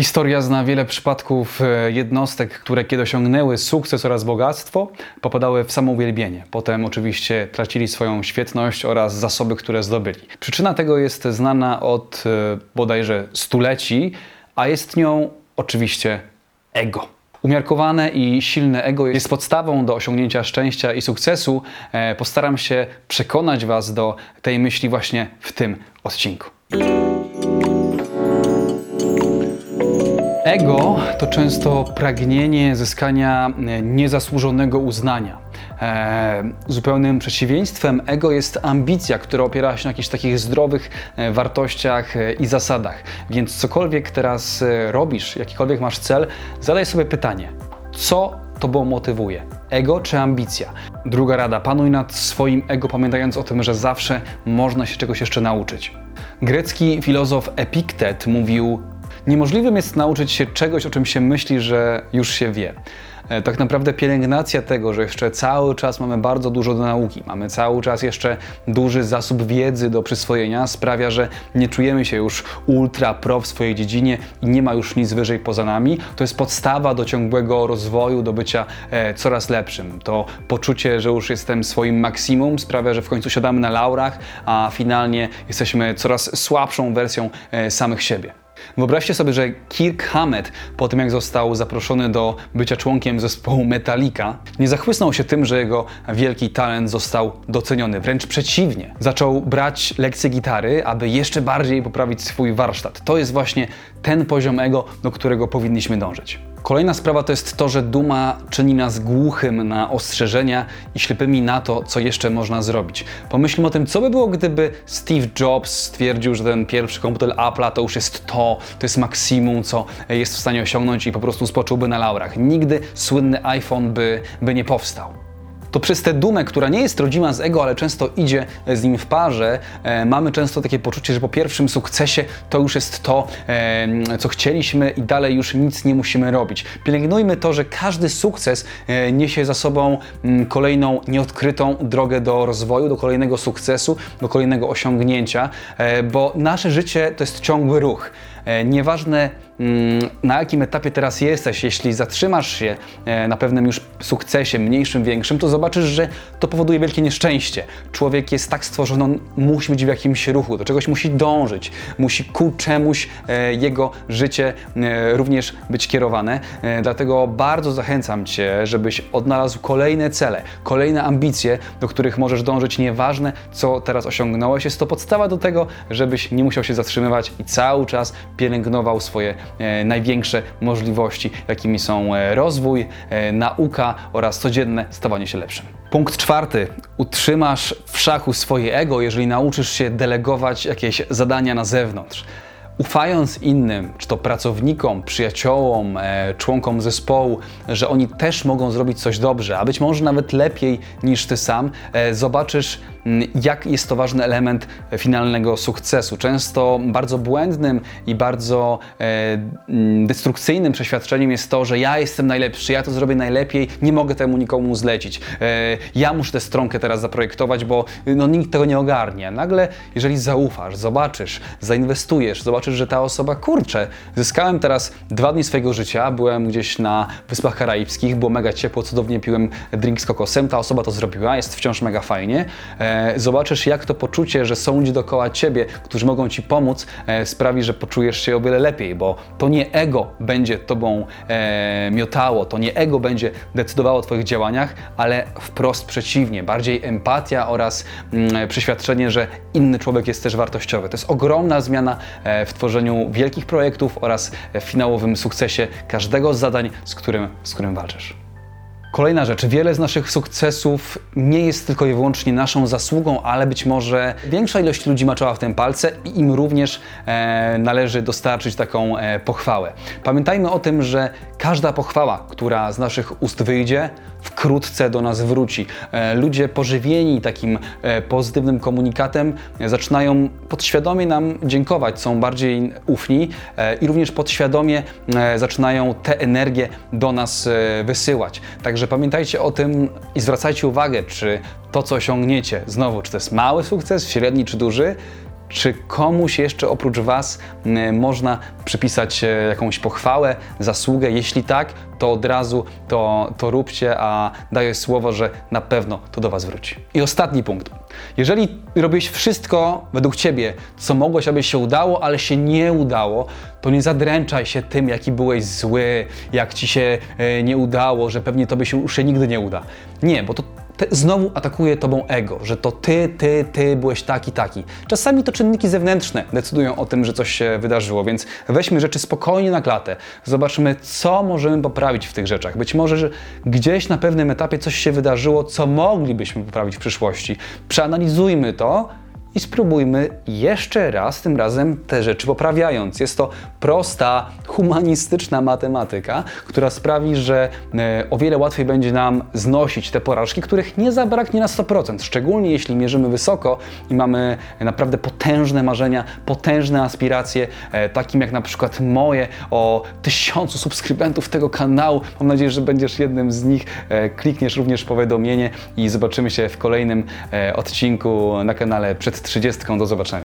Historia zna wiele przypadków e, jednostek, które kiedy osiągnęły sukces oraz bogactwo, popadały w samouwielbienie. Potem oczywiście tracili swoją świetność oraz zasoby, które zdobyli. Przyczyna tego jest znana od e, bodajże stuleci, a jest nią oczywiście ego. Umiarkowane i silne ego jest podstawą do osiągnięcia szczęścia i sukcesu. E, Postaram się przekonać Was do tej myśli właśnie w tym odcinku. Ego to często pragnienie zyskania e, niezasłużonego uznania. E, zupełnym przeciwieństwem ego jest ambicja, która opiera się na jakichś takich zdrowych e, wartościach e, i zasadach. Więc cokolwiek teraz robisz, jakikolwiek masz cel, zadaj sobie pytanie: co tobą motywuje? Ego czy ambicja? Druga rada: panuj nad swoim ego, pamiętając o tym, że zawsze można się czegoś jeszcze nauczyć. Grecki filozof Epiktet mówił: Niemożliwym jest nauczyć się czegoś, o czym się myśli, że już się wie. E, Tak naprawdę pielęgnacja tego, że jeszcze cały czas mamy bardzo dużo do nauki, mamy cały czas jeszcze duży zasób wiedzy do przyswojenia, sprawia, że nie czujemy się już ultra pro w swojej dziedzinie i nie ma już nic wyżej poza nami. To jest podstawa do ciągłego rozwoju, do bycia e, coraz lepszym. To poczucie, że już jestem swoim maksimum, sprawia, że w końcu siadamy na laurach, a finalnie jesteśmy coraz słabszą wersją e, samych siebie. Wyobraźcie sobie, że Kirk Hammett, po tym jak został zaproszony do bycia członkiem zespołu Metallica, nie zachłysnął się tym, że jego wielki talent został doceniony. Wręcz przeciwnie. Zaczął brać lekcje gitary, aby jeszcze bardziej poprawić swój warsztat. To jest właśnie ten poziom ego, do którego powinniśmy dążyć. Kolejna sprawa to jest to, że duma czyni nas głuchym na ostrzeżenia i ślepymi na to, co jeszcze można zrobić. Pomyślmy o tym, co by było, gdyby Steve Jobs stwierdził, że ten pierwszy komputer Apple'a to już jest to, to jest maksimum, co jest w stanie osiągnąć i po prostu spocząłby na laurach. Nigdy słynny iPhone by, by nie powstał to przez tę dumę, która nie jest rodzima z ego, ale często idzie z nim w parze, e, mamy często takie poczucie, że po pierwszym sukcesie to już jest to, e, co chcieliśmy i dalej już nic nie musimy robić. Pielęgnujmy to, że każdy sukces e, niesie za sobą mm, kolejną nieodkrytą drogę do rozwoju, do kolejnego sukcesu, do kolejnego osiągnięcia, e, bo nasze życie to jest ciągły ruch. E, Nieważne na jakim etapie teraz jesteś, jeśli zatrzymasz się e, na pewnym już sukcesie, mniejszym, większym, to zobaczysz, że to powoduje wielkie nieszczęście. Człowiek jest tak stworzony, on musi być w jakimś ruchu, do czegoś musi dążyć, musi ku czemuś e, jego życie e, również być kierowane. Dlatego bardzo zachęcam Cię, żebyś odnalazł kolejne cele, kolejne ambicje, do których możesz dążyć, nieważne co teraz osiągnąłeś. Jest to podstawa do tego, żebyś nie musiał się zatrzymywać i cały czas pielęgnował swoje największe możliwości, jakimi są e, rozwój, e, nauka oraz codzienne stawanie się lepszym. Punkt czwarty. Utrzymasz w szachu swoje ego, jeżeli nauczysz się delegować jakieś zadania na zewnątrz. Ufając innym, czy to pracownikom, przyjaciołom, e, członkom zespołu, że oni też mogą zrobić coś dobrze, a być może nawet lepiej niż ty sam, e, zobaczysz, jak jest to ważny element finalnego sukcesu. Często bardzo błędnym i bardzo e, mm, destrukcyjnym przeświadczeniem jest to, że ja jestem najlepszy, ja to zrobię najlepiej, nie mogę temu nikomu zlecić. E, ja muszę tę stronkę teraz zaprojektować, bo no, nikt tego nie ogarnie. Nagle, jeżeli zaufasz, zobaczysz, zainwestujesz, zobaczysz, że ta osoba, kurczę, zyskałem teraz dwa dni swojego życia, byłem gdzieś na Wyspach Karaibskich, było mega ciepło, cudownie piłem drink z kokosem, ta osoba to zrobiła, jest wciąż mega fajnie. E, zobaczysz, jak to poczucie, że są ludzie dookoła ciebie, którzy mogą ci pomóc, e, sprawi, że poczujesz się o wiele lepiej, bo to nie ego będzie tobą e, miotało, to nie ego będzie decydowało o twoich działaniach, ale wprost przeciwnie, bardziej empatia oraz mm, przeświadczenie, że inny człowiek jest też wartościowy. To jest ogromna zmiana e, w tworzeniu wielkich projektów oraz w finałowym sukcesie każdego z zadań, z którym, z którym walczysz. Kolejna rzecz. Wiele z naszych sukcesów nie jest tylko i wyłącznie naszą zasługą, ale być może większa ilość ludzi maczała w tym palce i im również e, należy dostarczyć taką e, pochwałę. Pamiętajmy o tym, że każda pochwała, która z naszych ust wyjdzie, wkrótce do nas wróci. E, ludzie pożywieni takim e, pozytywnym komunikatem zaczynają podświadomie nam dziękować, są bardziej ufni e, i również podświadomie zaczynają tę energię do nas wysyłać. Także pamiętajcie o tym i zwracajcie uwagę, czy to, co osiągniecie, znowu, czy to jest mały sukces, średni czy duży, czy komuś jeszcze oprócz Was można przypisać e, jakąś pochwałę, zasługę? Jeśli tak, to od razu to, to róbcie, a daję słowo, że na pewno to do Was wróci. I ostatni punkt. Jeżeli robisz wszystko według Ciebie, co mogłeś, aby się udało, ale się nie udało, to nie zadręczaj się tym, jaki byłeś zły, jak Ci się e, nie udało, że pewnie Tobie się już się nigdy nie uda. Nie, bo to znowu atakuje tobą ego, że to ty, ty, ty byłeś taki, taki. Czasami to czynniki zewnętrzne decydują o tym, że coś się wydarzyło, więc weźmy rzeczy spokojnie na klatę. Zobaczymy, co możemy poprawić w tych rzeczach. Być może, że gdzieś na pewnym etapie coś się wydarzyło, co moglibyśmy poprawić w przyszłości. Przeanalizujmy to i spróbujmy jeszcze raz, tym razem te rzeczy poprawiając. Jest to prosta, humanistyczna matematyka, która sprawi, że e, o wiele łatwiej będzie nam znosić te porażki, których nie zabraknie na 100%. Szczególnie jeśli mierzymy wysoko i mamy naprawdę potężne marzenia, potężne aspiracje, e, takim jak na przykład moje o tysiącu subskrybentów tego kanału. Mam nadzieję, że będziesz jednym z nich. E, Klikniesz również powiadomienie i zobaczymy się w kolejnym odcinku na kanale przed 30. Do zobaczenia.